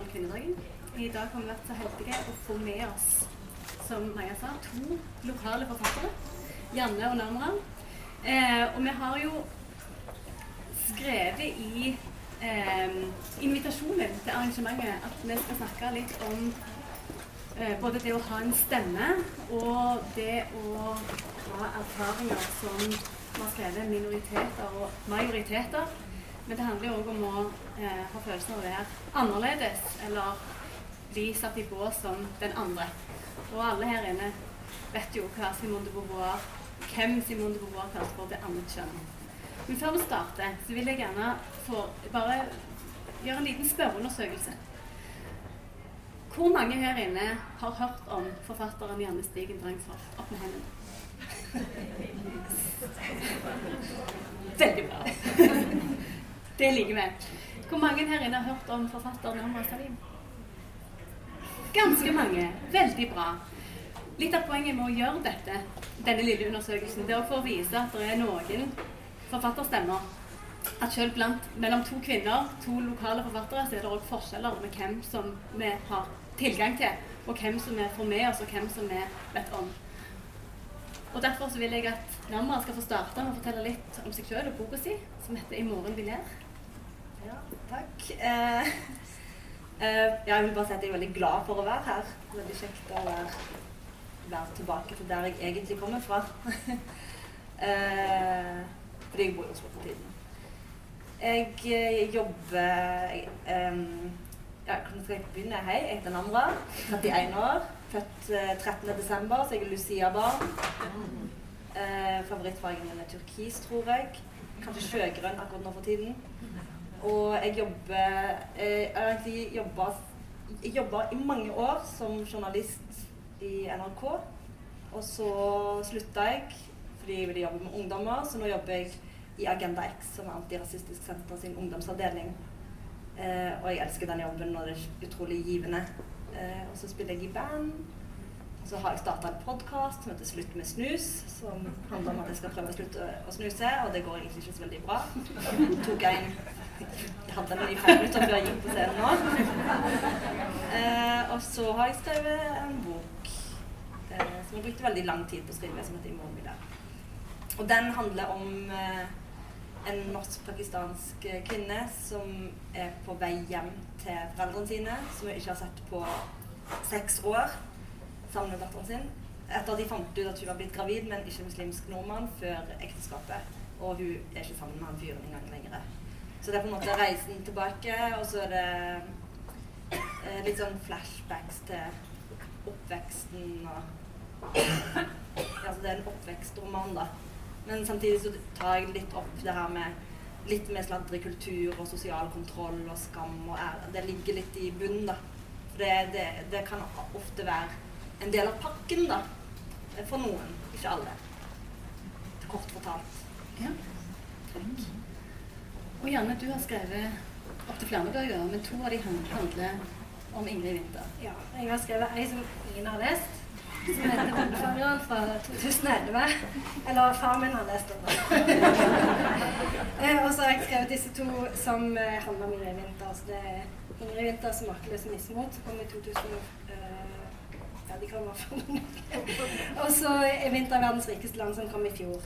internasjonale kvinnedagen. I dag har vi vært så heldige å få med oss, som Maja sa, to lokale forfattere. Janne og Namran. Eh, og vi har jo skrevet i eh, invitasjonen til arrangementet at vi skal snakke litt om eh, både det å ha en stemme og det å ha erfaringer som har skrevet minoriteter og majoriteter. Men det handler jo òg om å eh, ha følelsen av å være annerledes, eller bli satt i bås som den andre. Og alle her inne vet jo hva Simone de Beauvoir, hvem Simone de Beauvoir kalte for det annet kjønn. Men før vi starter, så vil jeg gjerne få bare gjøre en liten spørreundersøkelse. Hvor mange her inne har hørt om forfatteren Janne Stigen Drangshoff? Opp med hendene. Veldig bra. Det liker vi. Hvor mange her inne har hørt om forfatteren Omar Salim? Ganske mange. Veldig bra. Litt av poenget med å gjøre dette, denne lille undersøkelsen, det er å vise at det er noen forfatterstemmer. At selv blant, mellom to kvinner, to lokale forfattere, så er det òg forskjeller med hvem som vi har tilgang til, og hvem som vi får med oss, og hvem som vi vet om. Og Derfor så vil jeg at Namra skal få starte med å fortelle litt om seg selv og boka si, som heter 'I morgen vi ler'. Ja, takk. Eh, eh, jeg vil bare si at jeg er veldig glad for å være her. Veldig kjekt å være, være tilbake til der jeg egentlig kommer fra. eh, fordi jeg bor i Oslo for tiden. Jeg jeg jobber jeg, um, ja, Hvordan skal jeg begynne? Hei, jeg heter Namra. 31 år. Født eh, 13.12., så jeg er Lucia-barn. Eh, favorittfargen min er turkis, tror jeg. Kanskje sjøgrønn akkurat nå for tiden. Og jeg jobber eh, Jeg har egentlig jobba i mange år som journalist i NRK. Og så slutta jeg fordi jeg ville jobbe med ungdommer, så nå jobber jeg i Agenda X, som er Antirasistisk Senter sin ungdomsavdeling. Eh, og jeg elsker den jobben, og det er utrolig givende. Eh, og så spiller jeg i band. Og så har jeg starta en podkast som heter 'Slutt med snus', som handler om at jeg skal prøve å slutte å snuse, og det går egentlig ikke så veldig bra. Tok jeg jeg hadde i fem minutter før jeg gikk på scenen nå. Eh, og så har jeg skrevet en bok eh, som jeg brukte veldig lang tid på å skrive, som heter 'I morgen middag'. Og den handler om eh, en norsk-pakistansk kvinne som er på vei hjem til foreldrene sine, som hun ikke har sett på seks år, sammen med datteren sin. Etter at de fant ut at hun var blitt gravid med en ikke-muslimsk nordmann før ekteskapet. Og hun er ikke sammen med han fyren engang lenger. Så det er på en måte reisen tilbake, og så er det eh, litt sånn flashbacks til oppveksten og Ja, så det er en oppvekstroman, da. Men samtidig så tar jeg litt opp det her med litt mer sladrekultur og sosial kontroll og skam og ære. Det ligger litt i bunnen, da. For det, det, det, kan ofte være en del av pakken, da. For noen. Ikke alle. Kort fortalt. Ja, takk. Og Janne, du har skrevet opptil flere bøker, men to av de handler om Ingrid Winther. Ja, jeg har skrevet ei som ingen har lest som heter Bondefangeren fra 2011. Eller far min har lest den. og så har jeg skrevet disse to som handler om Ingrid Winther. Så det er Ingrid Winther som 'Makteløs mismot', som kom i 2000. Ja, de kom Og så er 'Vinter verdens rikeste land', som kom i fjor.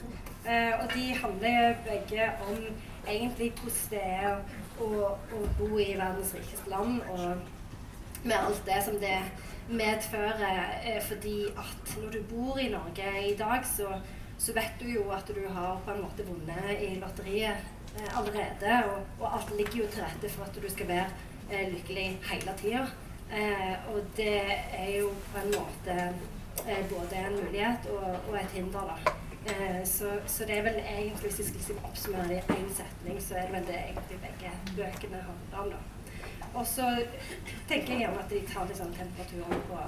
og de handler begge om egentlig hvordan det er å, å bo i verdens rikeste land, og med alt det som det medfører. Eh, fordi at når du bor i Norge i dag, så, så, vet du jo at du har på en måte vunnet i lotteriet eh, allerede. Og, og, alt ligger jo til rette for at du skal være eh, lykkelig hele tida. Og det er jo på en måte både en mulighet og, og et hinder, da. Eh, så, så, det er vel egentlig, hvis jeg skal liksom oppsummere det i én setning, så er det vel det egentlig begge bøkene handler om. da. Og så tenker jeg gjerne at de tar litt sånn temperaturen på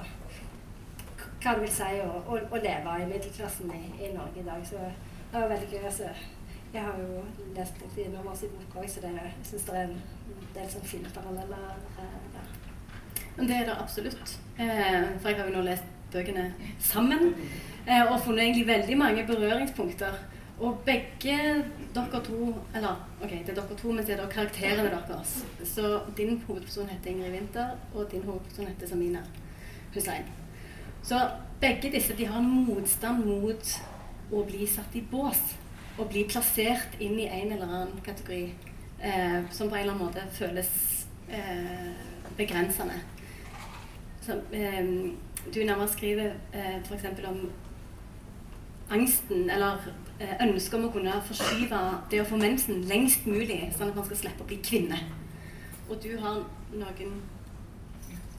hva det vil si å, å, å leve i middelklassen i, i, Norge i dag. Så det var veldig gøy. Altså, jeg har jo lest litt i Novas bok òg, så det, jeg syns det er en del sånn fine paralleller eh, der. Det er det absolutt. Eh, for jeg har jo nå lest bøkene sammen. Eh, og funnet egentlig veldig mange berøringspunkter. Og begge dere to Eller ok, det er dere to, men det er det karakterene deres. Så din hovedperson heter Ingrid Winther, og din hovedperson heter Samina Hussein. Så begge disse de har en motstand mot å bli satt i bås. Og bli plassert inn i en eller annen kategori eh, som på en eller annen måte føles eh, begrensende. Så, eh, du nærmere skriver eh, f.eks. om angsten eller eh, ønsket om å kunne forskyve det å få mensen lengst mulig, sånn at man skal slippe å bli kvinne. Og du har noen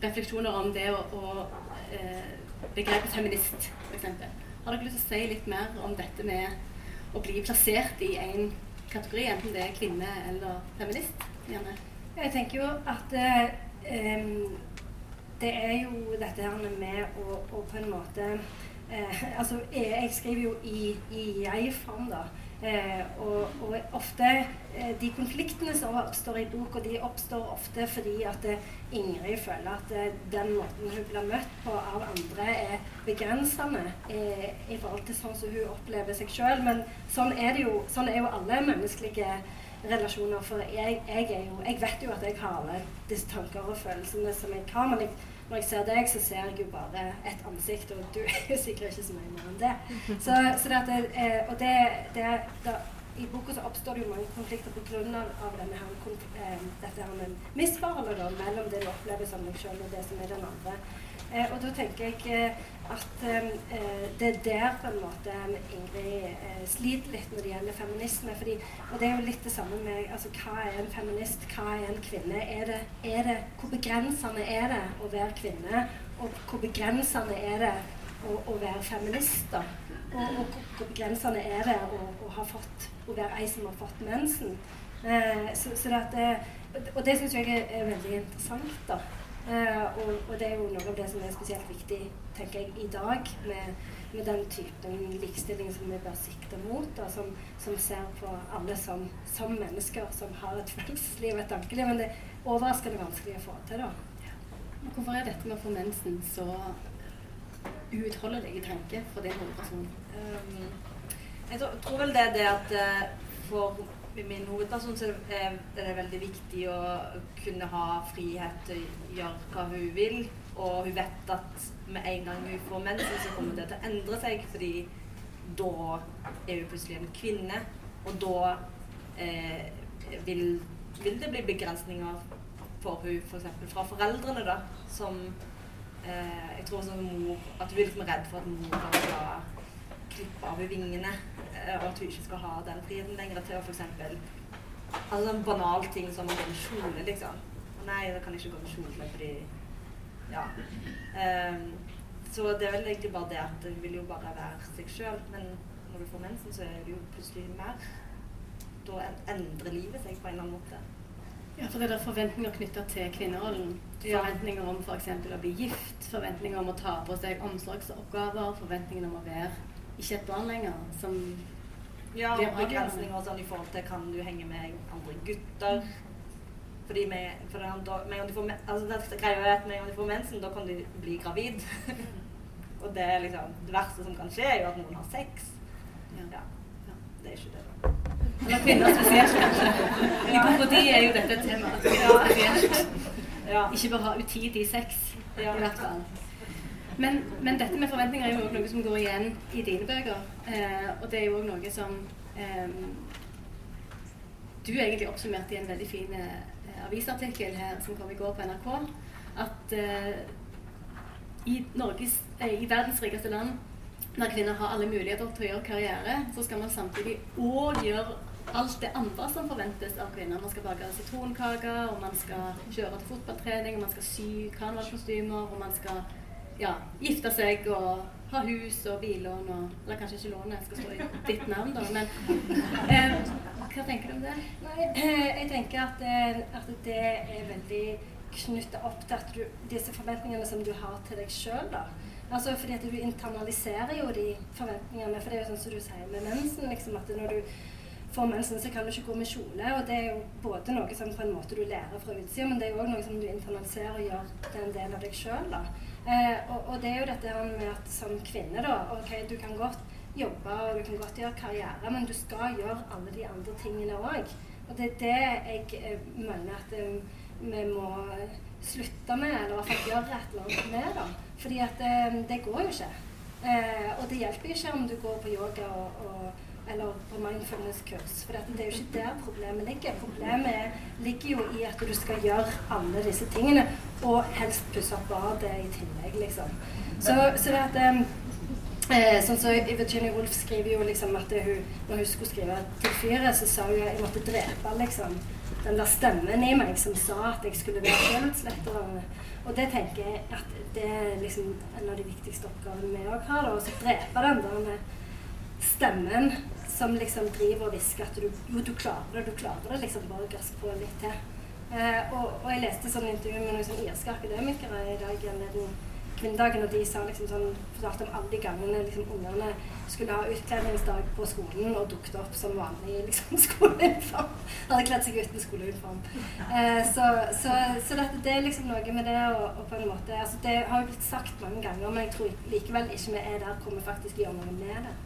refleksjoner om det å, å eh, begrepet feminist, f.eks. Har dere lyst til å si litt mer om dette med å bli plassert i en kategori, enten det er kvinne eller feminist? Gjerne. Jeg tenker jo at eh, det er jo dette her med å, å på en måte eh, Altså, jeg, jeg, skriver jo i, i jeg-form, da. Eh, og, og, ofte eh, De konfliktene som oppstår i boka, de oppstår ofte fordi at eh, Ingrid føler at eh, den måten hun blir møtt på av andre, er begrensende eh, i forhold til sånn som hun opplever seg sjøl. Men sånn er, jo, sånn er jo alle menneskelige relasjoner. For jeg, jeg, jo, jeg, vet jo at jeg har alle disse tanker og følelsene som jeg har. men jeg når jeg ser deg, så ser jeg jo bare et ansikt, og du er jo sikkert ikke så mye mer enn det. Så, så det, det eh, og det, det, da, I boka så oppstår det jo mange konflikter grunn av denne her, med dette her misforholdet mellom det du opplever som deg sjøl, og det som er den andre. Eh, og da tenker jeg eh, at eh, det er der på en måte Ingrid eh, sliter litt når det gjelder feminisme. Fordi, og det er jo litt det samme med altså, hva er en feminist, hva er en kvinne? Er det, er det, hvor begrensende er det å være kvinne, og hvor begrensende er det å, å være feminist? da? Og, og hvor begrensende er det å, å, fått, å være ei som har fått mensen? Eh, så, så det, og det syns jeg er veldig interessant. da. Uh, og, og, det er jo noe av det som er spesielt viktig tenker jeg, i dag, med, med den typen likestilling som vi bør sikte mot. og som, som, ser på alle som, som, mennesker som har et følelsesliv og et tankeliv. Men det er overraskende vanskelig å få til. da. Hvorfor er dette med å få mensen så uutholdelig tanke for din hovedperson? Um, jeg tror, tror, vel det er det at uh, for min hovedperson så er det veldig viktig å kunne ha frihet til å gjøre hva hun vil. Og hun vet at med en gang hun får mensen, så kommer det til å endre seg. Fordi da er hun plutselig en kvinne, og da eh, vil, vil, det bli begrensninger for hun f.eks. For fra foreldrene, da, som eh, Jeg tror som mor At hun er litt redd for at mor skal klippe av vingene. Eh, og at hun ikke skal ha den friheten lenger til å f.eks. Altså en banal ting som å gå med kjole, liksom. Nei, da kan jeg ikke gå med kjole fordi Ja. Um, så det er vel egentlig bare det at hun vil jo bare være seg sjøl. Men når du får mensen, så er det jo plutselig mer. Da endrer livet seg på en eller annen måte. Ja, for det er forventninger knytta til kvinnerollen. Forventninger om f.eks. å bli gift, forventninger om å ta på seg omsorgsoppgaver, forventninger om å være ikke et barn lenger. Som ja, og begrensninger sånn i forhold til kan du henge med andre gutter. Fordi med, for da, med de får, altså det greia er at med gang de får mensen, da kan du bli gravid. og det liksom Det verste som kan skje, er jo at noen har sex. Ja. ja. Det er ikke det, da. Eller kvinner spesielt, kanskje. I komedi er jo dette et tema. Ja. Ikke bare ha utidig sex, i hvert fall. Men, men, dette med forventninger er jo noe som går igjen i dine bøker. Eh, og det er jo òg noe som eh, du egentlig oppsummerte i en veldig fin eh, avisartikkel her som kom i går på NRK. At eh, i, Norges, eh, i verdens rikeste land, når kvinner har alle muligheter til å gjøre karriere, så skal man samtidig òg gjøre alt det andre som forventes av kvinner. Man skal bake sitronkaker, og man skal kjøre til fotballtrening, og man skal sy karnevalkostymer, og man skal ja, gifte seg og ha hus og billån og Eller kanskje ikke lånet skal stå i ditt navn, da, men eh, hva tenker du om det? Nei, jeg tenker at, eh, at det er veldig knytta opp til at du, disse forventningene som du har til deg sjøl. Altså fordi at du internaliserer jo de forventningene. For det er jo sånn som du sier med mensen. liksom at når du får mensen, så kan du ikke gå med kjole. Og det er jo både noe som på en måte du lærer fra utsida, men det er jo òg noe som du internaliserer og gjør til en del av deg sjøl. Eh, og, og, det er jo dette med at som kvinne, da OK, du kan godt jobbe og du kan godt gjøre karriere, men du skal gjøre alle de andre tingene òg. Og det er det jeg eh, mener at eh, vi må slutte med, eller i hvert fall gjøre et eller annet med. da. Fordi at eh, det går jo ikke. Eh, og det hjelper jo ikke om du går på yoga og, og, eller på mindfulness-kurs. For det er jo ikke der problemet ligger. Problemet ligger jo i at du skal gjøre alle disse tingene, og helst pusse opp badet i tillegg, liksom. Så, så det at eh, Eh, sånn så Virginia Woolf skriver jo liksom at hun, når hun skulle skrive til fyret, så sa hun at jeg måtte drepe liksom den der stemmen i meg som sa at jeg skulle være sjølutsletteren. Og det tenker jeg at det er liksom en av de viktigste oppgavene vi òg har. Å drepe den der stemmen som liksom driver og hvisker at du, jo, du klarer det, du klarer det. liksom Bare gass på litt til. Eh, og, og, jeg leste sånn intervju med noen sånn irske akademikere i dag anledning kvinnedagen, og de sa liksom sånn, fortalte om alle de gangene liksom, ungene skulle ha utkledningsdag på skolen og dukket opp som vanlig liksom, skoleuniform. Hadde kledd seg uten skoleuniform. Eh, så, så, så dette, det er liksom noe med det og på en måte altså Det har jo blitt sagt mange ganger, men jeg tror likevel ikke vi er der hvor vi faktisk gjør noe med det.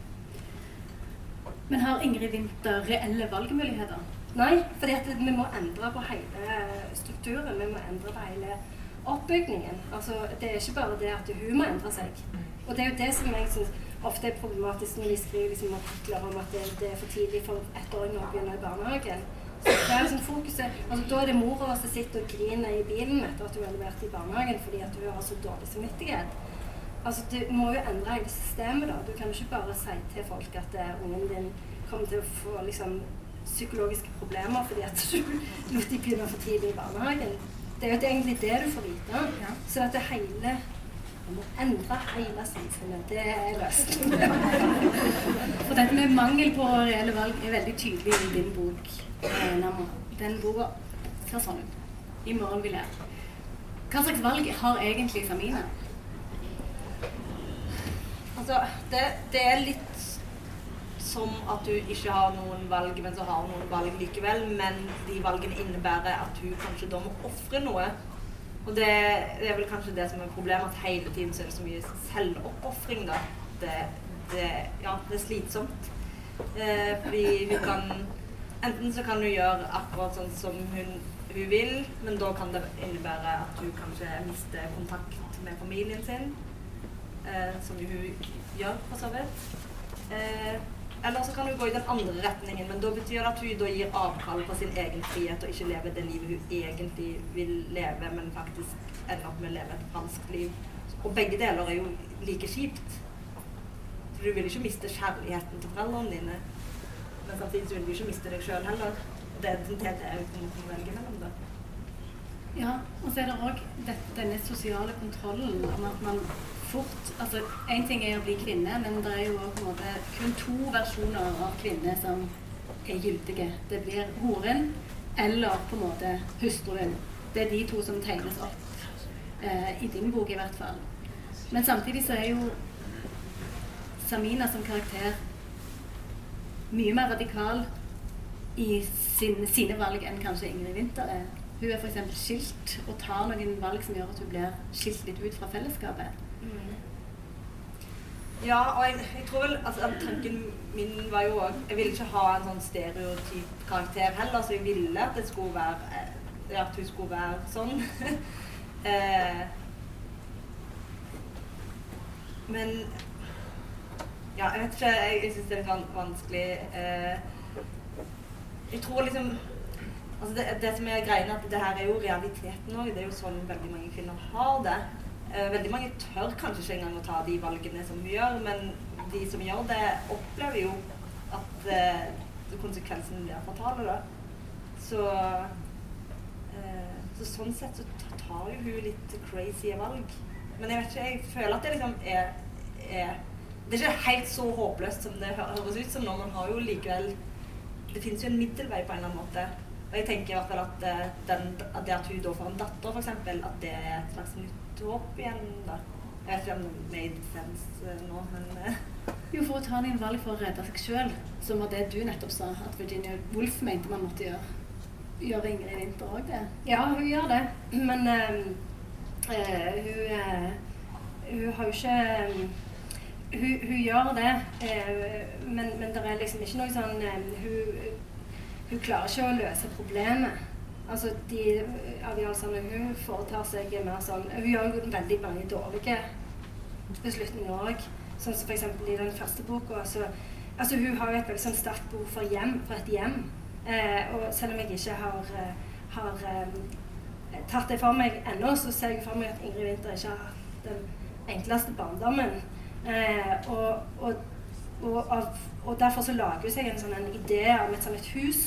Men har Ingrid Winther reelle valgmuligheter? Nei, for vi må endre på hele strukturen. Vi må endre på hele oppbygningen. Altså, det er ikke bare det at hun må endre seg. Og det er jo det som jeg syns ofte er problematisk når de skriver liksom, artikler om at det, det, er for tidlig for ettåringer å begynne i barnehagen. Så det er liksom fokuset, altså, Da er det mora som sitter og griner i bilen etter at hun har levert i barnehagen fordi at hun har så dårlig samvittighet. Altså, Du må jo endre hele systemet. da. Du kan ikke bare si til folk at uh, ungen din kommer til å få liksom, psykologiske problemer fordi at du de begynne for tidlig i barnehagen. Det er jo egentlig det du får vite. Ja. Så at det hele vi må endre hele samfunnet. Det er løsningen. For dette med mangel på reelle valg er veldig tydelig i din bok. Eh, Den boka ser sånn ut. I morgen vil jeg. Hva slags valg har egentlig Samina? Altså, det, det er litt som at du ikke har noen valg, men så har noen valg likevel. Men de valgene innebærer at hun kanskje da må ofre noe. Og det, det, er vel kanskje det som er problemet, at hele tiden så er det så mye selvoppofring, da. Det, det, ja, det er slitsomt. Eh, fordi hun kan Enten så kan hun gjøre akkurat sånn som hun, hun vil, men da kan det innebære at hun kanskje mister kontakt med familien sin. Eh, som hun gjør, for så vidt. Eh, eller så kan hun gå i den andre retningen, men da betyr det at hun da gir avkall på sin egen frihet og ikke lever det livet hun egentlig vil leve, men faktisk ender opp med å leve et falskt liv. Og begge deler er jo like kjipt. For du vil ikke miste kjærligheten til foreldrene dine, men samtidig vil du ikke miste deg sjøl heller. Og Det er det du må velge mellom, da. Ja, og så er det òg denne sosiale kontrollen om at man fort altså Én ting er å bli kvinne, men det er jo på en måte kun to versjoner av kvinne som er gyldige. Det blir horen eller på en måte hustruen. Det er de to som tegnes opp. Eh, I din bok, i hvert fall. Men samtidig så er jo Samina som karakter mye mer radikal i sin, sine valg enn kanskje Ingrid Winther er. Hun er f.eks. skilt og tar noen valg som gjør at hun blir skilt litt ut fra fellesskapet. Ja, og jeg, jeg tror vel altså, Tanken min var jo òg Jeg ville ikke ha en sånn stereotyp karakter heller, så jeg ville at det skulle være eh, At hun skulle være sånn. eh, men Ja, jeg vet ikke. Jeg, jeg syns det er litt vanskelig. Eh, jeg tror liksom Altså det, det, som er greia, at det her er jo realiteten òg. Det er jo sånn veldig mange kvinner har det. Eh, veldig mange tør kanskje ikke engang å ta de valgene som vi gjør, men de som gjør det, opplever jo at eh, konsekvensen blir fatale, da. Så, eh, så sånn sett så tar jo hun litt crazy valg. Men jeg vet ikke, jeg føler at det liksom er, er Det er ikke helt så håpløst som det høres ut som nå. Man har jo likevel Det finnes jo en middelvei på en eller annen måte. Og jeg tenker i hvert fall at, den, at det at hun da får en datter, f.eks., at det er et slags nytt opp igjen, da. Jeg vet ikke om det made sense uh, nå, men uh. Jo, for å ta en valg for å redde seg sjøl, som var det du nettopp sa at Virginia Woolf mente man måtte gjøre. Gjør Ingrid Winther òg det? Ja, hun gjør det. Men uh, hun, hun har jo ikke hun, hun, gjør det, eh, men, men det er liksom ikke noe sånn eh, hun, hun klarer ikke å løse problemet. Altså de avgjørelsene hun foretar seg, er mer sånn Hun gjør jo veldig mange dårlige beslutninger òg. Sånn som f.eks. i den første boka. Så, altså hun har jo et veldig sånn sterkt behov for hjem, for et hjem. Eh, og selv om jeg ikke har, eh, har um, tatt det for meg ennå, så ser jeg for meg at Ingrid Winther ikke har hatt den enkleste barndommen. Eh, og, og, og, og, derfor så lager hun seg en sånn en idé om et sånt et hus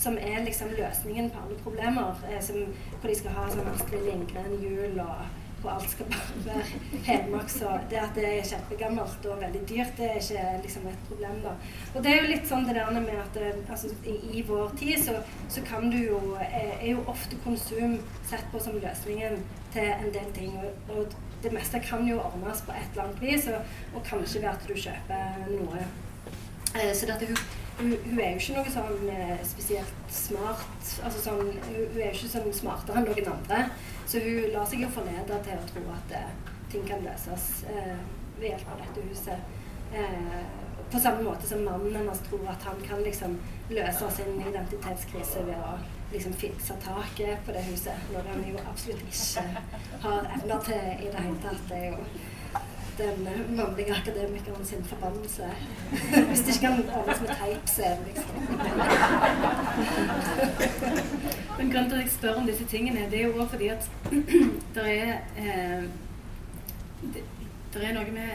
som er liksom løsningen på alle problemer. Eh, som, hvor de skal ha sånn Astrid Lindgren-jul, og hvor alt skal bare være Hedmark. Så det at det er kjempegammelt og veldig dyrt, det er ikke liksom et problem, da. Og det er jo litt sånn det der med at eh, altså, i, i, vår tid så, så kan du jo er, er, jo ofte konsum sett på som løsningen til en del ting. og, og det meste kan jo ordnes på et eller annet vis, og, og kanskje ved at du kjøper noe. Eh, så dette, hun, hun, hun, er jo ikke noe sånn eh, spesielt smart. Altså sånn, hun, hun, er jo ikke sånn smartere enn noen andre. Så hun lar seg jo forlede til å tro at eh, ting kan løses eh, ved hjelp av dette huset. Eh, på samme måte som mannen hennes tror at han kan liksom løse sin identitetskrise ved å liksom fikse taket på det huset, når han jo absolutt ikke har evner til i det hele tatt. Det er jo den mannlige akademikeren sin forbannelse. Hvis det ikke kan ordnes med teip, så er det liksom Men grunnen til at jeg spør om disse tingene, det er jo òg fordi at det er eh, det, er noe med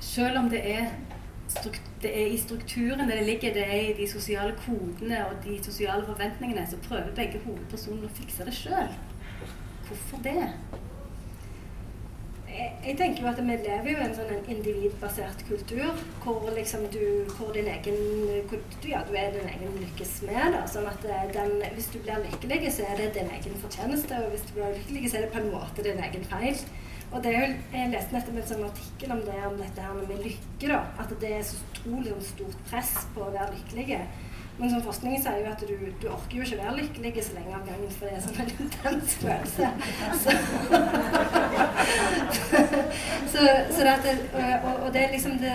Selv om det er, det er i strukturen det ligger, det er i de sosiale kodene og de sosiale forventningene, så prøver begge hovedpersonene å fikse det sjøl. Hvorfor det? Jeg tenker jo at vi lever jo i en sånn individbasert kultur hvor liksom du hvor din egen hvor ja, du er din egen lykkes med. Da. Sånn at eh, den, hvis du blir lykkelig, så er det din egen fortjeneste. Og hvis du blir lykkelig, så er det på en måte din egen feil. Og det er jo, Jeg leste nettopp en sånn artikkel om det om dette her med lykke. da, At det er så utrolig stort press på å være lykkelig. Men som forskningen sier jo at du, du, orker jo ikke være lykkelig så lenge av gangen, for det er sånn en intens følelse. Så, så, så det og, og, det er liksom det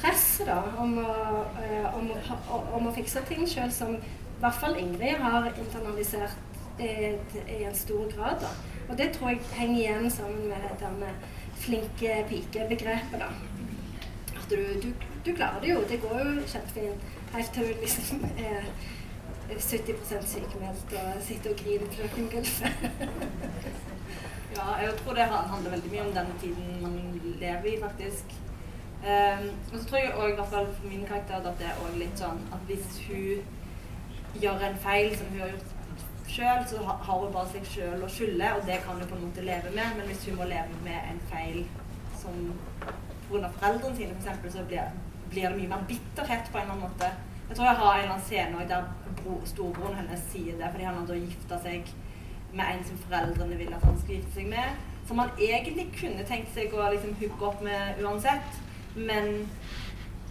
presset da, om å, eh, om, om å fikse ting sjøl, som i hvert fall Ingrid har internalisert i, i en stor grad. da. Og det tror jeg henger igjen sammen med denne flinke pike-begrepet. da. At du, du, du klarer det jo. Det går jo kjempefint. Helt til du liksom er 70% sykemeldt og sitter og griner til dere gulvet. ja, jeg tror det handler veldig mye om den tiden man lever i, faktisk. Um, og så tror jeg òg, i hvert fall for min karakter, at det er også litt sånn at hvis hun gjør en feil som hun har gjort sjøl, så har hun bare seg sjøl å skylde, og det kan hun på en måte leve med. Men hvis hun må leve med en feil som pga. foreldrene sine, f.eks., så blir blir det mye mer bitterhet på en eller annen måte. Jeg tror jeg har en eller annen scene der bro, storebroren hennes sier det, fordi han har da gifta seg med en som foreldrene vil at han skal gifte seg med. Som han egentlig kunne tenkt seg å liksom hooke opp med uansett. Men,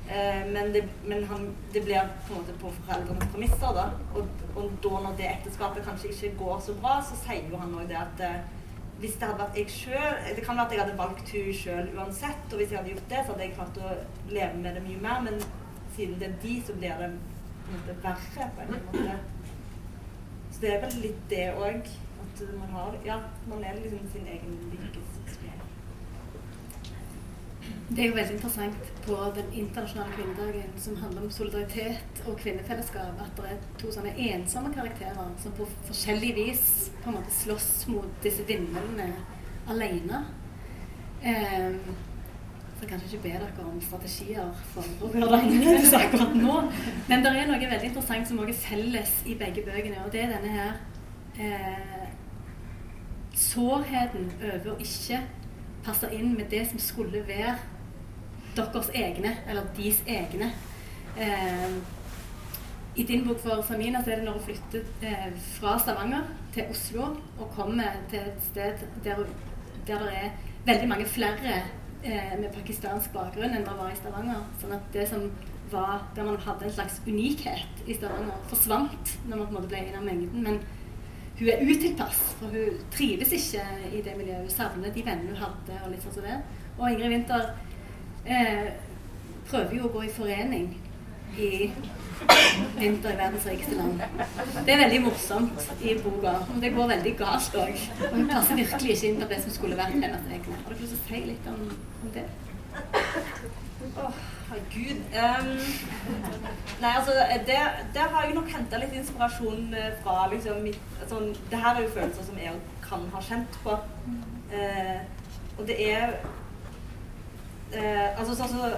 eh, men, det, men han, det, blir på en måte på foreldrenes premisser. da. Og, og, da når det ekteskapet kanskje ikke går så bra, så sier jo han òg det at eh, hvis det hadde vært jeg sjøl Det kan være at jeg hadde valgt hun sjøl uansett. Og hvis jeg hadde gjort det, så hadde jeg klart å leve med det mye mer. Men siden det er de, så blir det på en måte verre på en måte. Så det er vel litt det òg. At man har Ja, man er liksom sin egen lykkes det er jo veldig interessant på den internasjonale kvinnedagen som handler om solidaritet og kvinnefellesskap, at det er to sånne ensomme karakterer som på forskjellig vis på en måte slåss mot disse vindmøllene alene. Um, så kanskje ikke be dere om strategier for å gjøre det annerledes akkurat nå. Men det er noe veldig interessant som også er felles i begge bøkene, og det er denne her eh, sårheten over å ikke passe inn med det som skulle være deres egne, eller deres egne. Eh, I din bok for Samina så er det når hun flytter eh, fra Stavanger til Oslo og kommer til et sted der, der det er veldig mange flere eh, med pakistansk bakgrunn enn det var i Stavanger. Sånn at det som var der man hadde en slags unikhet i Stavanger, forsvant når man på en måte ble en av mengden. Men hun er utilpass, for hun trives ikke i det miljøet. Hun savner de vennene hun hadde. Og litt sånn som det. Og Ingrid Winther eh, prøver jo å gå i forening i Vinter i verdens rikeste land. Det er veldig morsomt i boka, men det går veldig galt òg. Og hun passer virkelig ikke inn på det som skulle vært hennes egne. Har du lyst til å si litt om, om det? Oh, herregud. Um, nei, altså, det, der har jeg nok henta litt inspirasjon eh, fra liksom mitt sånn, Det her er jo følelser som jeg kan ha kjent på. Uh, og det er uh, Altså sånn som så,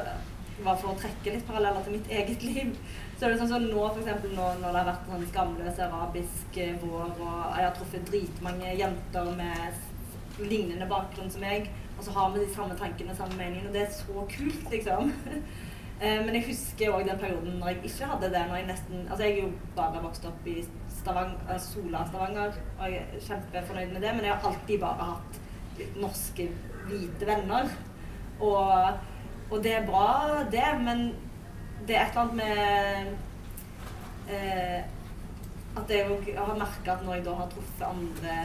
Bare for å trekke litt paralleller til mitt eget liv, så er det sånn som nå, for eksempel, nå når det har vært sånn skamløs arabisk vår, og jeg har truffet dritmange jenter med lignende bakgrunn som meg, og så har vi de samme tankene, samme meningene. Og det er så kult, liksom. Eh, men jeg husker òg den perioden når jeg ikke hadde det. når Jeg nesten, altså jeg er jo bare vokst opp i Stavang, eh, Sola Stavanger, og jeg er kjempefornøyd med det. Men jeg har alltid bare hatt norske, hvite venner. Og, og det er bra, det, men det er et eller annet med eh, at jeg, har merka at når jeg da har truffet andre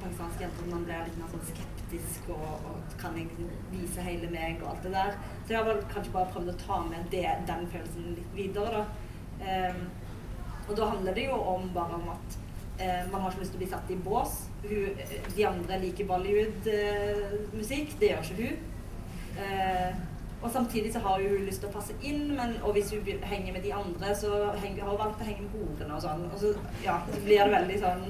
pakistanske jenter, man blir litt mer sånn skeptisk kritisk og, og, kan jeg vise hele meg og alt det der. Så jeg har vel kanskje bare prøvd å ta med det, den følelsen litt videre, da. Um, og da handler det jo om bare om at uh, man har ikke lyst til å bli satt i bås. Hun, de andre liker Bollywood-musikk. Uh, det gjør ikke hun. Uh, og samtidig så har hun lyst til å passe inn, men, og hvis hun henger med de andre, så henger, har hun valgt å henge med horene og sånn. Og så, ja, så blir det veldig sånn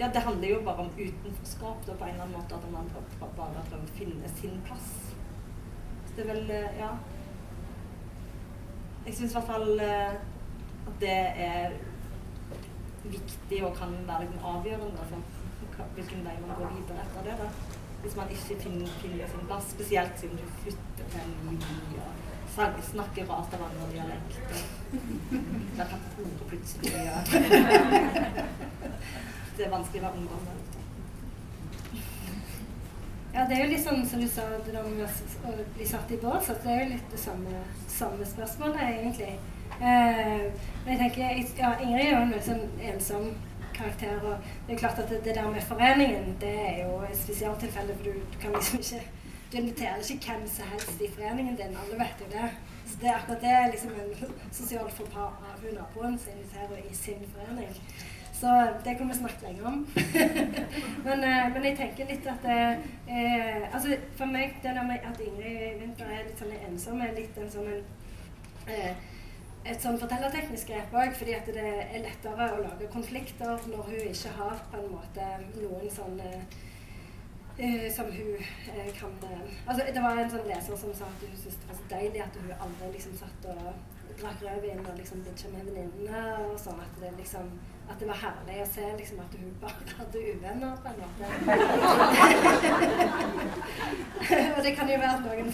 ja, det handler jo bare om utenforskap da, på en eller annen måte. At man bare prøver å finne sin plass. Så det er vel eh, Ja. Jeg syns i hvert fall eh, at det er viktig og kan være litt avgjørende for hvilken vei man går videre etter det. da. Hvis man ikke finner, finner sin plass, spesielt siden du flytter til en ny by og snakker andre dialekter. Der kan ordet plutselig ja. vanskelig å være ungdom. Ja, det er jo litt sånn som du sa, å bli satt i bås, at det er jo litt det samme, samme spørsmålet, egentlig. Eh, men jeg tenker, ja, Ingrid er jo en veldig sånn ensom karakter, og det er klart at det, det der med foreningen, det er jo et spesialtilfelle, for du, kan liksom ikke du inviterer ikke hvem som helst i foreningen din, alle vet jo det. Så det, er akkurat det er liksom en sosial forpar av naboen som inviterer i sin forening. Så det kan vi snakke lenger om. men, eh, men, jeg tenker litt at eh, altså For meg det der med at Ingrid Winther er litt sånn ensom, er litt en sånn en, eh, et sånn fortellerteknisk grep òg, fordi at det er lettere å lage konflikter når hun ikke har på en måte noen sånn Uh, som hun kan Altså, det var en sånn leser som sa at hun syntes det var så deilig at hun aldri liksom satt og drakk rødvin og liksom bitcha med venninnene og sånn. At det liksom at det var herlig å se liksom, at hun bare hadde uvenner, på en måte. og det kan jo være at noen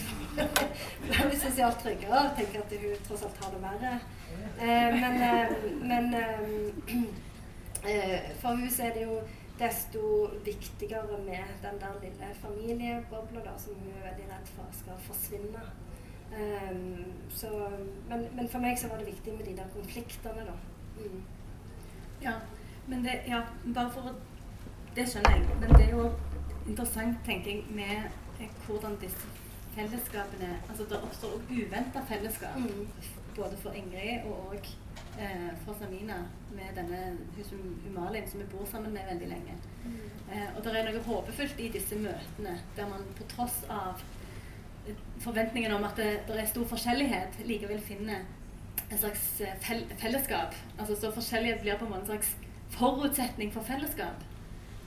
blir litt sosialt tryggere og tenker at hun tross alt har det verre. Eh, men, eh, men eh, eh for henne er det jo desto viktigere med den der lille familiebobla som hun er veldig redd for skal forsvinne. Um, så, men, men, for meg så var det viktig med de der konfliktene, da. Mm. Ja, men det, ja, bare for å Det skjønner jeg. Men det er jo interessant, tenker jeg, med eh, hvordan disse fellesskapene Altså det oppstår òg uventa fellesskap. Mm. Både for Ingrid og òg eh, for Samina med denne Humalin som vi bor sammen med veldig lenge. Mm. Eh, og det er noe håpefullt i disse møtene, der man på tross av eh, forventningen om at det, det er stor forskjellighet, likevel finner en slags fel fellesskap. Altså Så forskjellighet blir på en måte en slags forutsetning for fellesskap.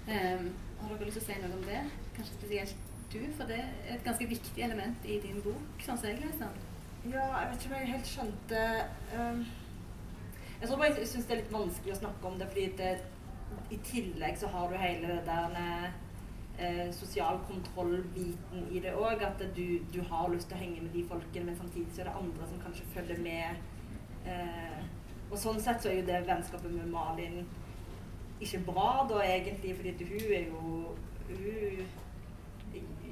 Um, har dere lyst til å si noe om det? Kanskje spesielt du, for det er et ganske viktig element i din bok, sånn som jeg leser. Ja, jeg vet ikke om jeg helt skjønte um, Jeg tror bare jeg syns det er litt vanskelig å snakke om det, fordi det, i tillegg så har du hele det der eh, sosial kontroll-biten i det òg. At du, du, har lyst til å henge med de folkene, men samtidig så er det andre som kanskje følger med Eh, og sånn sett så er jo det vennskapet med Malin ikke bra, da egentlig, fordi hun er jo Hun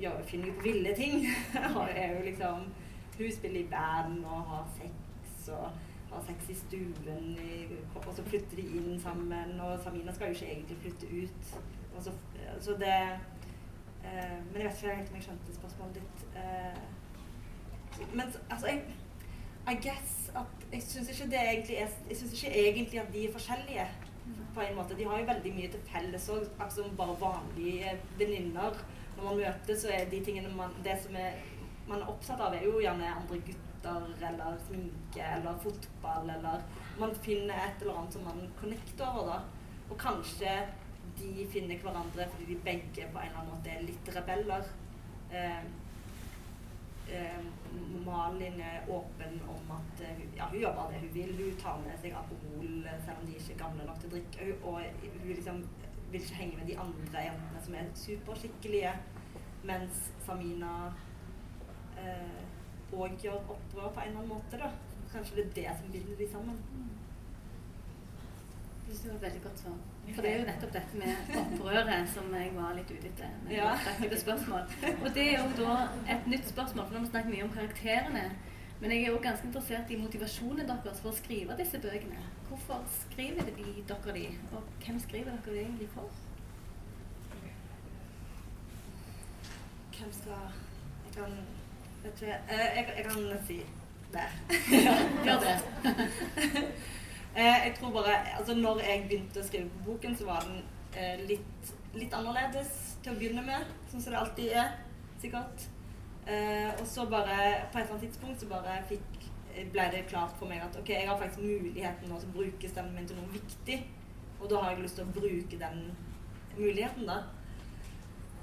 ja, finner på ville ting. og er jo liksom Hun spiller i band og har sex og har sex i stuen, og så flytter de inn sammen. Og Samina skal jo ikke egentlig flytte ut. Så, så, det eh, Men jeg vet ikke helt om jeg skjønte spørsmålet ditt. Eh, Men altså, jeg I guess at jeg syns ikke ikke egentlig at de er forskjellige. På en måte. De har jo veldig mye til felles òg, akkurat som bare vanlige venninner. Når man møtes, så er de tingene man Det som er, man er opptatt av, er jo gjerne andre gutter eller sminke eller fotball eller Man finner et eller annet som man connecter over, da. Og kanskje de finner hverandre fordi de begge på en eller annen måte er litt rebeller. Eh, eh, Malin er åpen om at eh, ja, hun bare det hun vil. Hun tar med seg alkohol eh, selv om de ikke er gamle nok til å drikke. Og hun liksom vil ikke henge med de andre jentene som er superskikkelige. Mens Samina òg gjør opprør på en eller annen måte. da. Kanskje det er det som binder de sammen. Jeg synes det var veldig godt svar. For det er jo nettopp dette med opprøret som jeg var litt ute etter. Ja. spørsmål. Og det er jo da et nytt spørsmål, for nå har vi snakket mye om karakterene. Men jeg er òg ganske interessert i motivasjonen deres for å skrive disse bøkene. Hvorfor skriver de dere de, og hvem skriver dere de egentlig for? Hvem skal Jeg kan vet ikke, eh, jeg, jeg kan si det. Gjør det. Eh, jeg tror bare Altså, når jeg begynte å skrive på boken, så var den eh, litt, litt annerledes til å begynne med. Sånn som det alltid er, sikkert. Eh, og så bare På et eller annet tidspunkt så bare fikk, ble det klart for meg at ok, jeg har faktisk muligheten nå til å bruke stemmen min til noe viktig. Og da har jeg lyst til å bruke den muligheten, da.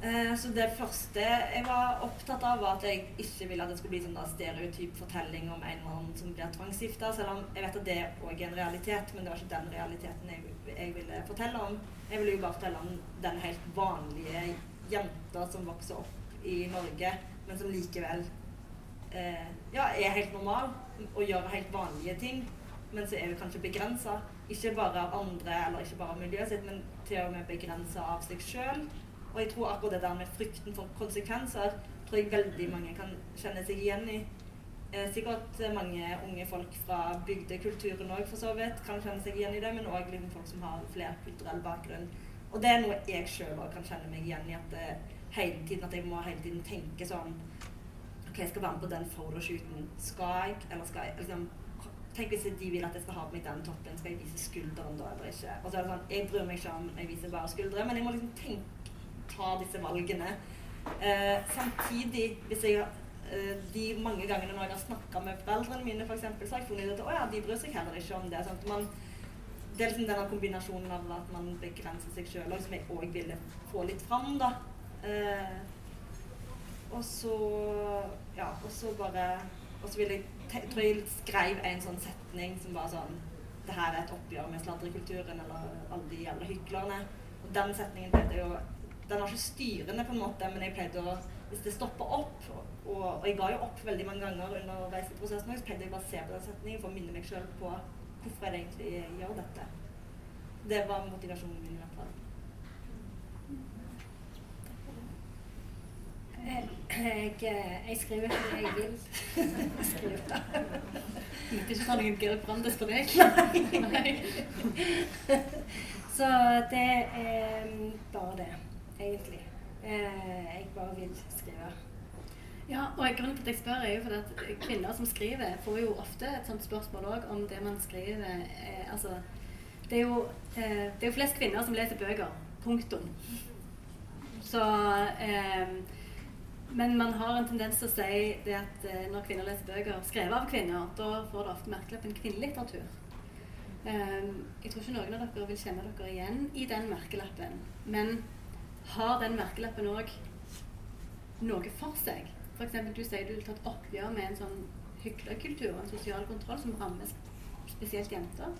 Eh, Så det første jeg var opptatt av, var at jeg ikke ville at det skulle bli sånn stereotyp fortelling om en annen som blir tvangsgifta, selv om jeg vet at det òg er en realitet, men det var ikke den realiteten jeg, jeg ville fortelle om. Jeg ville jo bare fortelle om den helt vanlige jenta som vokser opp i Norge, men som likevel eh, ja, er helt normal og gjør helt vanlige ting, men så er hun kanskje begrensa. Ikke bare av andre eller ikke bare av miljøet sitt, men til og med begrensa av seg sjøl. Og jeg tror akkurat det der med frykten for konsekvenser tror jeg veldig mange kan kjenne seg igjen i. Eh, sikkert mange unge folk fra bygdekulturen òg for så vidt kan kjenne seg igjen i det, men òg liksom folk som har flerkulturell bakgrunn. Og det er noe jeg sjøl òg kan kjenne meg igjen i. At det, hele tiden, at jeg må hele tiden tenke sånn OK, jeg skal være med på den photoshooten. Skal jeg, eller skal jeg liksom Tenk hvis de vil at jeg skal ha på meg den toppen, skal jeg vise skulderen da eller ikke? Og så er det sånn, Jeg bryr meg ikke om jeg viser bare skuldre, men jeg må liksom tenke, ta disse valgene. Eh, samtidig, hvis jeg eh, de mange gangene når jeg har snakka med foreldrene mine, for eksempel, så har jeg funnet ut at å ja, de bryr seg heller ikke om det. Sånn man, det er liksom denne kombinasjonen av at man begrenser seg sjøl, som jeg òg ville få litt fram, da. Eh, og så Ja, og så bare Og så vil jeg te- tror jeg skrev en sånn setning som var sånn Det her er et oppgjør med sladrekulturen eller alle de jævla hyklerne. Og den setningen pleide jo Den var ikke styrende, på en måte, men jeg pleide å Hvis det stopper opp, og, og jeg ga jo opp veldig mange ganger underveis i prosessen, så pleide jeg bare å se på den setningen for å minne meg sjøl på hvorfor jeg egentlig gjør dette. Det var motivasjonen min i hvert fall. Jeg, jeg, skriver det jeg vil skrive. Måtte ikke ta noen Georg Brandes på deg? Nei. Så det er bare det, egentlig. Eh, Jeg bare vil skrive. Ja, og grunnen til at jeg spør er jo fordi at kvinner som skriver, får jo ofte et sånt spørsmål òg om det man skriver eh, Altså, det er, jo, eh, det er jo flest kvinner som leser bøker. Punktum. Så eh, Men man har en tendens til å si det at eh, når kvinner leser bøker skrevet av kvinner, da får det ofte merkelappen kvinnelitteratur. Eh, jeg tror ikke noen av dere vil kjenne dere igjen i den merkelappen. Men har den merkelappen òg noe for seg? Eksempel, du sier du vil ta et oppgjør med en sånn hyklerkultur en sosial kontroll som rammer spesielt jenter.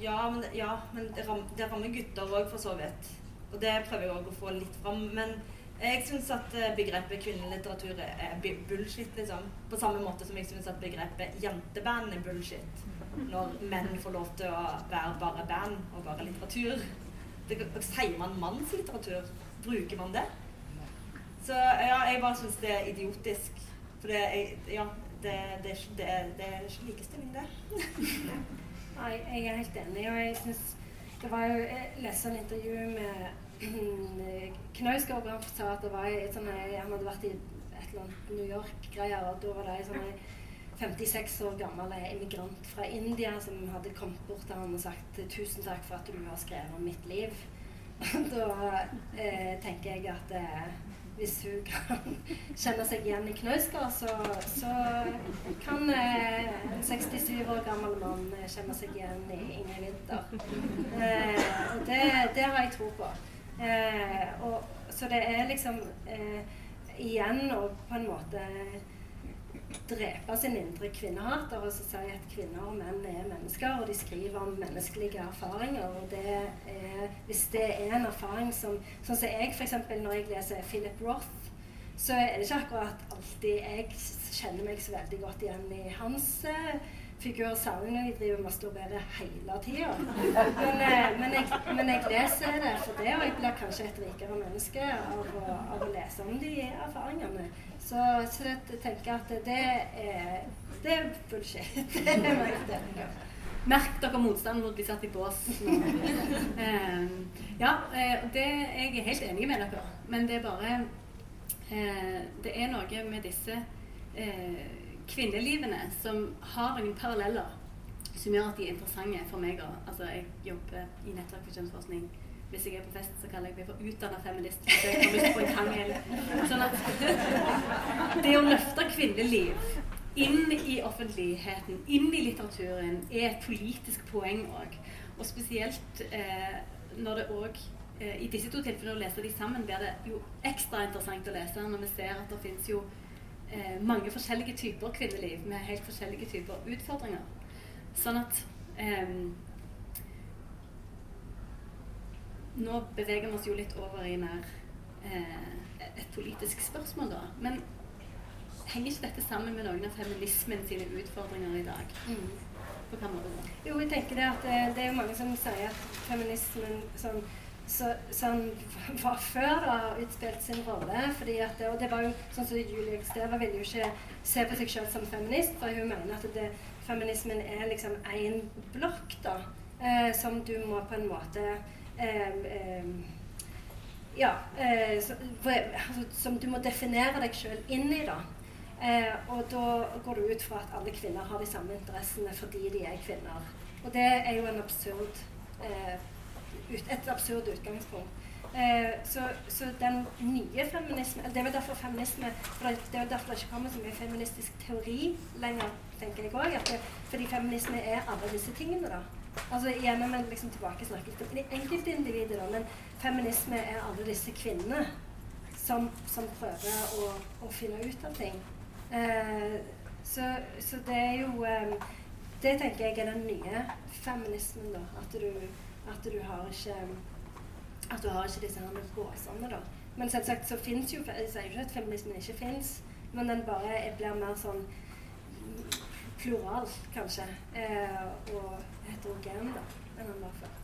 Ja, men, ja, men det, ram, det rammer gutter òg, for så vidt. Og det prøver jeg òg å få litt fram. Men jeg syns at eh, begrepet kvinnelitteratur er bullshit, liksom. På samme måte som jeg syns at begrepet jenteband er bullshit. Når menn får lov til å være bare band og bare litteratur. Det, sier man mannslitteratur? Bruker man det? Så ja, jeg bare syns det er idiotisk. For det, er- ja, det, det, det, det er ikke likestilling, det. Nei, jeg er helt enig. Og jeg syns det var jo Jeg leste en intervju med Knausgård han sa at det var et sånn, han hadde vært i et eller annet New York-greier. Og da var det ei sånn 56 år gammel immigrant fra India som hadde kommet bort til han og sagt 'tusen takk for at du har skrevet om mitt liv'. da eh, tenker jeg at eh, hvis hun kan kjenne seg igjen i Knausgård, så, så, kan eh, en 67 år gammel mann eh, kjenne seg igjen i Ingrid Winther. Eh, og det, det, har jeg tro på. Eh, og, så det er liksom igjen og på en måte drepe sin indre kvinnehater og så si at kvinner og menn er mennesker, og de skriver om menneskelige erfaringer. og det er, Hvis det er en erfaring som Sånn som jeg f.eks. når jeg leser Philip Roth, så er det ikke akkurat alltid jeg kjenner meg så veldig godt igjen i hans uh, figur, særlig når de driver og masturberer hele tida. Men, uh, men, men, jeg leser det for det, og jeg blir kanskje et rikere menneske av å, av å lese om de erfaringene. Så, så jeg tenker at det er, det er bullshit. Merk dere motstand å de satt i bås. uh, ja, uh, det, jeg er helt enig med dere. Men det er bare Det er noe med disse kvinnelivene som har noen paralleller som gjør at de er interessante for meg. Altså, jeg jobber i Nettverk for kjønnsforskning hvis jeg er på fest, så kaller jeg meg for utdanna feminist. Så jeg har lyst på en krangel. Sånn at det å løfte kvinneliv inn i offentligheten, inn i litteraturen, er et politisk poeng òg. Og spesielt eh, når det òg eh, I disse to tilfellene å lese de sammen blir det jo ekstra interessant å lese når vi ser at det finnes jo eh, mange forskjellige typer kvinneliv med helt forskjellige typer utfordringer. Sånn at eh, nå beveger vi oss jo litt over i mer eh, et politisk spørsmål, da. Men henger ikke dette sammen med noen av feminismen sine utfordringer i dag? Mm. På hva måte da? Jo, jeg tenker det at det, eh, det er mange som sier at feminismen sånn så, sånn var før da, utspilt sin rolle. fordi at, og det var jo sånn som Julie Steva ville jo ikke se på seg selv som feminist, for hun mener at det, feminismen er liksom én blokk da, eh, som du må på en måte ja, eh, altså, som du må definere deg sjøl inn i. da. Eh, og da går du ut fra at alle kvinner har de samme interessene fordi de er kvinner. Og det er jo en absurd, eh, et absurd utgangspunkt. Eh, så, så, den nye feminismen Det er vel derfor feminisme for Det er derfor det ikke kommer så mye feministisk teori lenger, tenker jeg òg. Fordi feminisme er alle disse tingene. da. Altså Igjen en liksom tilbakesnakket til enkeltindividet, da, men feminisme er alle disse kvinnene som, som prøver å, å, finne ut av ting. Eh, så, så, det er jo eh, Det tenker jeg er den nye feminismen, da. At du, at du har ikke at du har ikke disse her gåsene, da. Men selvsagt så fins jo Jeg sier ikke at feminismen ikke fins, men den bare blir mer sånn plural, kanskje. Eh, og heterogen da, enn den var før.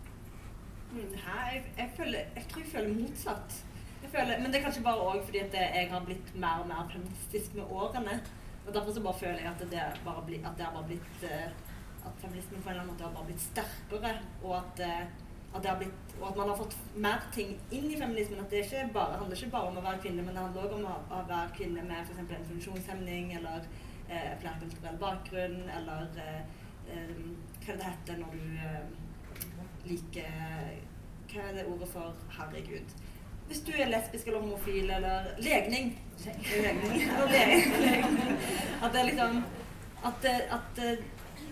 Mm, her, jeg, jeg, føler, jeg, tror jeg føler motsatt. Jeg føler, men det er kanskje bare òg fordi at jeg har blitt mer og mer feministisk med årene. Og Derfor så bare føler jeg at det, bare bli, at det bare blitt uh, At feminismen på en eller annen måte har bare blitt sterkere. Og at, uh, at, blitt, og at, man har fått mer ting inn i feminismen. At det ikke bare, handler ikke bare om å være kvinne, men det handler også om å, å, være kvinne med f.eks. en funksjonshemning eller uh, flerkulturell bakgrunn eller um, hva det heter når du uh, liker Hva er det ordet for herregud? Hvis du er lesbisk eller homofil eller legning. legning. legning. At det er liksom At, at,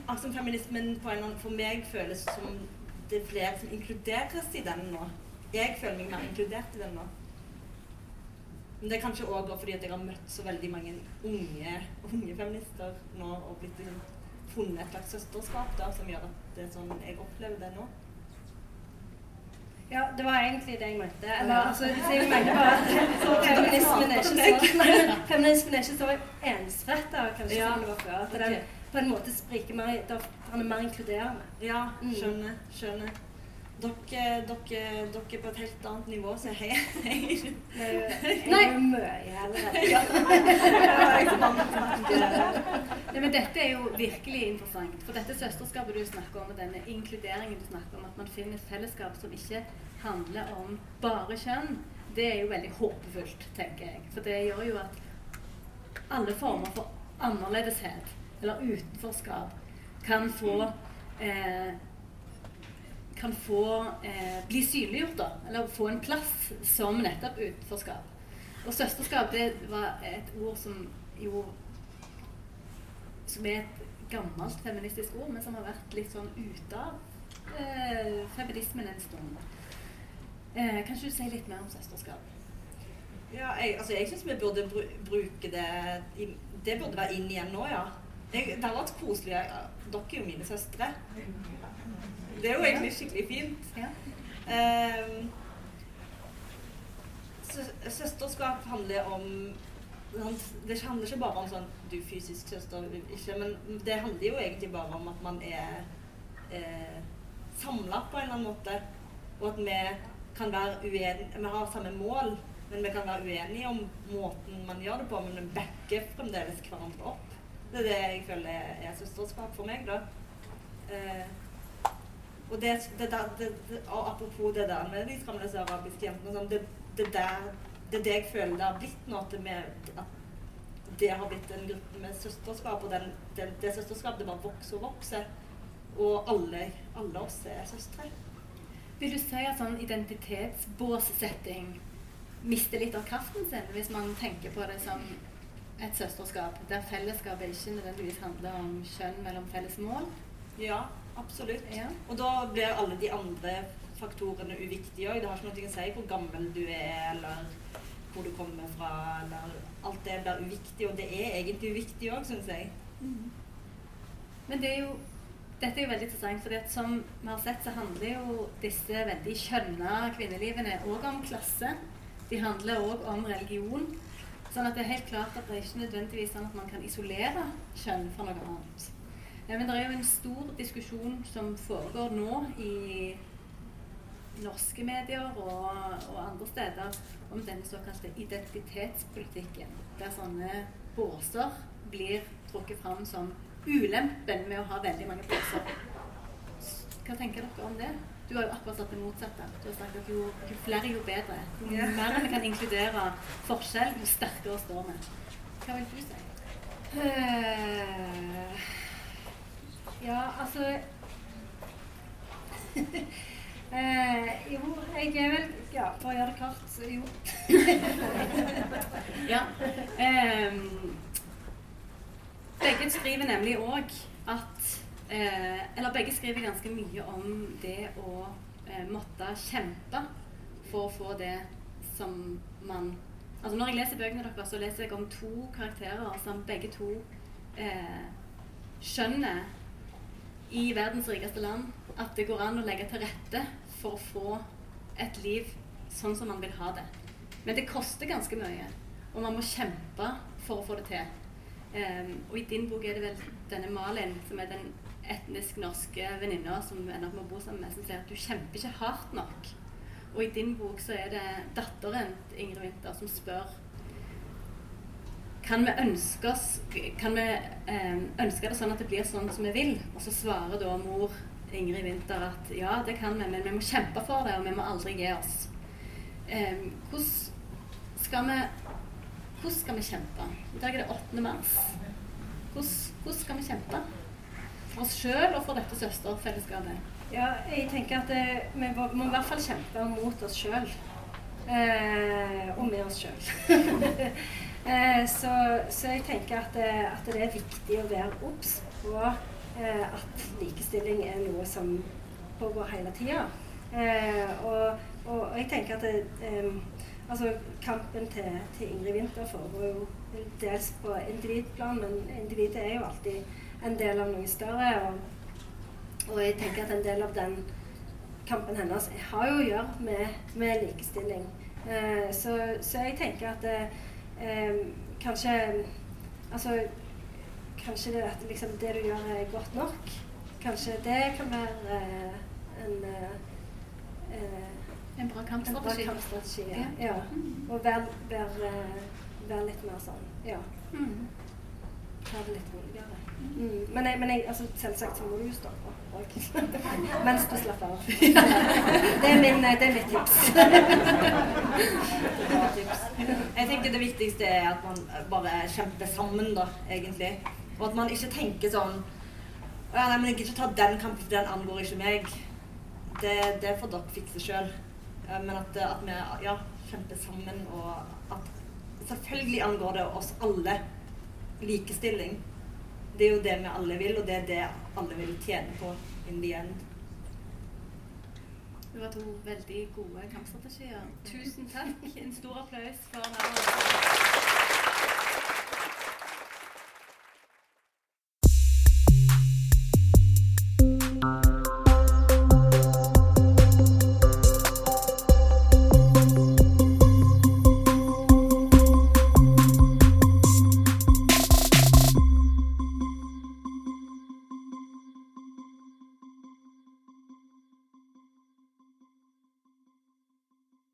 at som feminismen på en for meg føles som det er flere som inkluderes i den nå. Jeg føler meg mer inkludert i den nå. Men det er kanskje òg fordi jeg har møtt så veldig mange unge, unge feminister nå og blitt funnet et slags søsterskap da, som gjør at det er sånn jeg opplever det nå. Ja, det var egentlig det jeg mente. Eller, ja. altså, jeg mente bare at feminismen er ikke så, feminismen er ikke så ensretta kanskje ja. som det var før. På en måte spriker mer, Han er mer inkluderende. Ja, mm. skjønner. skjønner. Dere, dere, dere på et helt annet nivå, så hei. hei. Nei, mye allerede. Nei, men dette er jo virkelig interessant. For dette søsterskapet du snakker om, og denne inkluderingen du snakker om, at man finner et fellesskap som ikke handler om bare kjønn, det er jo veldig håpefullt, tenker jeg. For det gjør jo at alle former for annerledeshet eller utenforskap kan få eh, kan få eh, bli synliggjort, da. Eller få en plass som nettopp utenforskap. Og søsterskap det var et ord som jo Som er et gammelt feministisk ord, men som har vært litt sånn ute av eh, feminismen en stund. Eh, kan ikke du si litt mer om søsterskap? Ja, jeg, altså jeg syns vi burde bruke det Det burde være inn igjen nå, ja. Jeg, det har vært koselig. Ja. Dere er jo mine søstre. Det er jo egentlig skikkelig fint. Ja. Um, søsterskap handler om Det handler ikke bare om sånn du fysisk søster, ikke, men det handler jo egentlig bare om at man er eh, samla på en eller annen måte. Og at vi kan være uenige Vi har samme mål, men vi kan være uenige om måten man gjør det på, men vi backer fremdeles hverandre opp. Det er det jeg føler er søsterskap for meg, da. Eh, og det, det, det, og apropos det der med de skamløse arabiske jentene sånn, det, det, der, det er det jeg føler det har blitt nå. At, det har blitt en gruppe med søsterskap, og den, det, det søsterskapet det bare vokser og vokser. Og alle, alle oss er søstre. Vil du si at sånn identitetsbåssetting mister litt av kraften sin, hvis man tenker på det som et søsterskap, der fellesskapet ikke nødvendigvis handler om kjønn mellom felles mål? Ja, absolutt. Ja. Og da blir alle de andre faktorene uviktige òg. Det har ikke noe å si hvor gammel du er, eller hvor du kommer fra, eller Alt det blir uviktig, og det er egentlig uviktig òg, syns jeg. Mm. Men det er jo dette er jo veldig interessant, for som vi har sett, så handler jo disse veldig kjønna kvinnelivene òg om klasse. De handler òg om religion. Sånn at det er helt klart at det er ikke nødvendigvis sånn at man kan isolere kjønn fra noe annet. Men det er jo en stor diskusjon som foregår nå i norske medier og, og andre steder om denne såkalte identitetspolitikken, der sånne båser blir trukket fram som ulempen med å ha veldig mange båser. Hva tenker dere om det? Du har jo akkurat sagt det motsatte. Du har sagt at jo, jo flere, jo bedre. Jo mer vi kan inkludere forskjell, jo sterkere står vi. Hva vil du si? Uh, ja, altså uh, Jo, jeg er vel Ja, for å gjøre det kort, så jo. ja. Um, begge skriver nemlig òg at eh, Eller begge skriver ganske mye om det å eh, måtte kjempe for å få det som man Altså Når jeg leser bøkene deres, så leser jeg om to karakterer som begge to eh, skjønner i verdens rikeste land at det går an å legge til rette for å få et liv sånn som man vil ha det. Men det koster ganske mye, og man må kjempe for å få det til. Um, og i din bok er det vel denne Malin, som er den etnisk norske venninner som ender opp med å bo sammen med, som sier at du kjemper ikke hardt nok. Og i din bok så er det datteren til Ingrid Winther som spør kan vi ønske oss kan vi um, ønske det sånn at det blir sånn som vi vil? Og så svarer da mor Ingrid Winther at ja, det kan vi, men vi må kjempe for det, og vi må aldri gi oss. Um, hvordan skal vi hvordan skal vi kjempe? I dag er det 8. mars. Hvordan, hvordan skal vi kjempe? Oss sjøl og for dette søsterfellesskapet? Ja, jeg tenker at det, vi må, i hvert fall kjempe mot oss sjøl. Eh, og med oss sjøl. eh, så, så, jeg tenker at det, at det, er viktig å være obs på eh, at likestilling er noe som pågår hele tida. Eh, og, og, jeg tenker at det, Altså, kampen til, til Ingrid Winther foregår jo dels på individplan, men individet er jo alltid en del av noe større. Og, og, jeg tenker at en del av den kampen hennes har jo å gjøre med, med likestilling. Eh, så, så, jeg tenker at det, eh, kanskje Altså kanskje det at liksom, det du gjør, er godt nok. Kanskje det kan være eh, en eh, en bra kampstrategi. En bra kampstrategi, ja. ja. Mm. Og være vær, vær litt mer sånn Ja. Mm. Ta det litt roligere. Mm, men jeg, men jeg, altså, selvsagt så må du jo stoppe. Mens du slapper av. Det er, min, det er mitt tips. Jeg tenker det viktigste er at man bare kjemper sammen, da, egentlig. Og at man ikke tenker sånn «Å ja, nei, men jeg gidder ikke ta den kampen, for den angår ikke meg. Det, det får dere fikse sjøl. Men at, at vi ja, kjemper sammen, og at selvfølgelig angår det oss alle likestilling. Det er jo det vi alle vil, og det er det alle vil tjene på in the end. Det var to veldig gode kampstrategier. Tusen takk. En stor applaus for.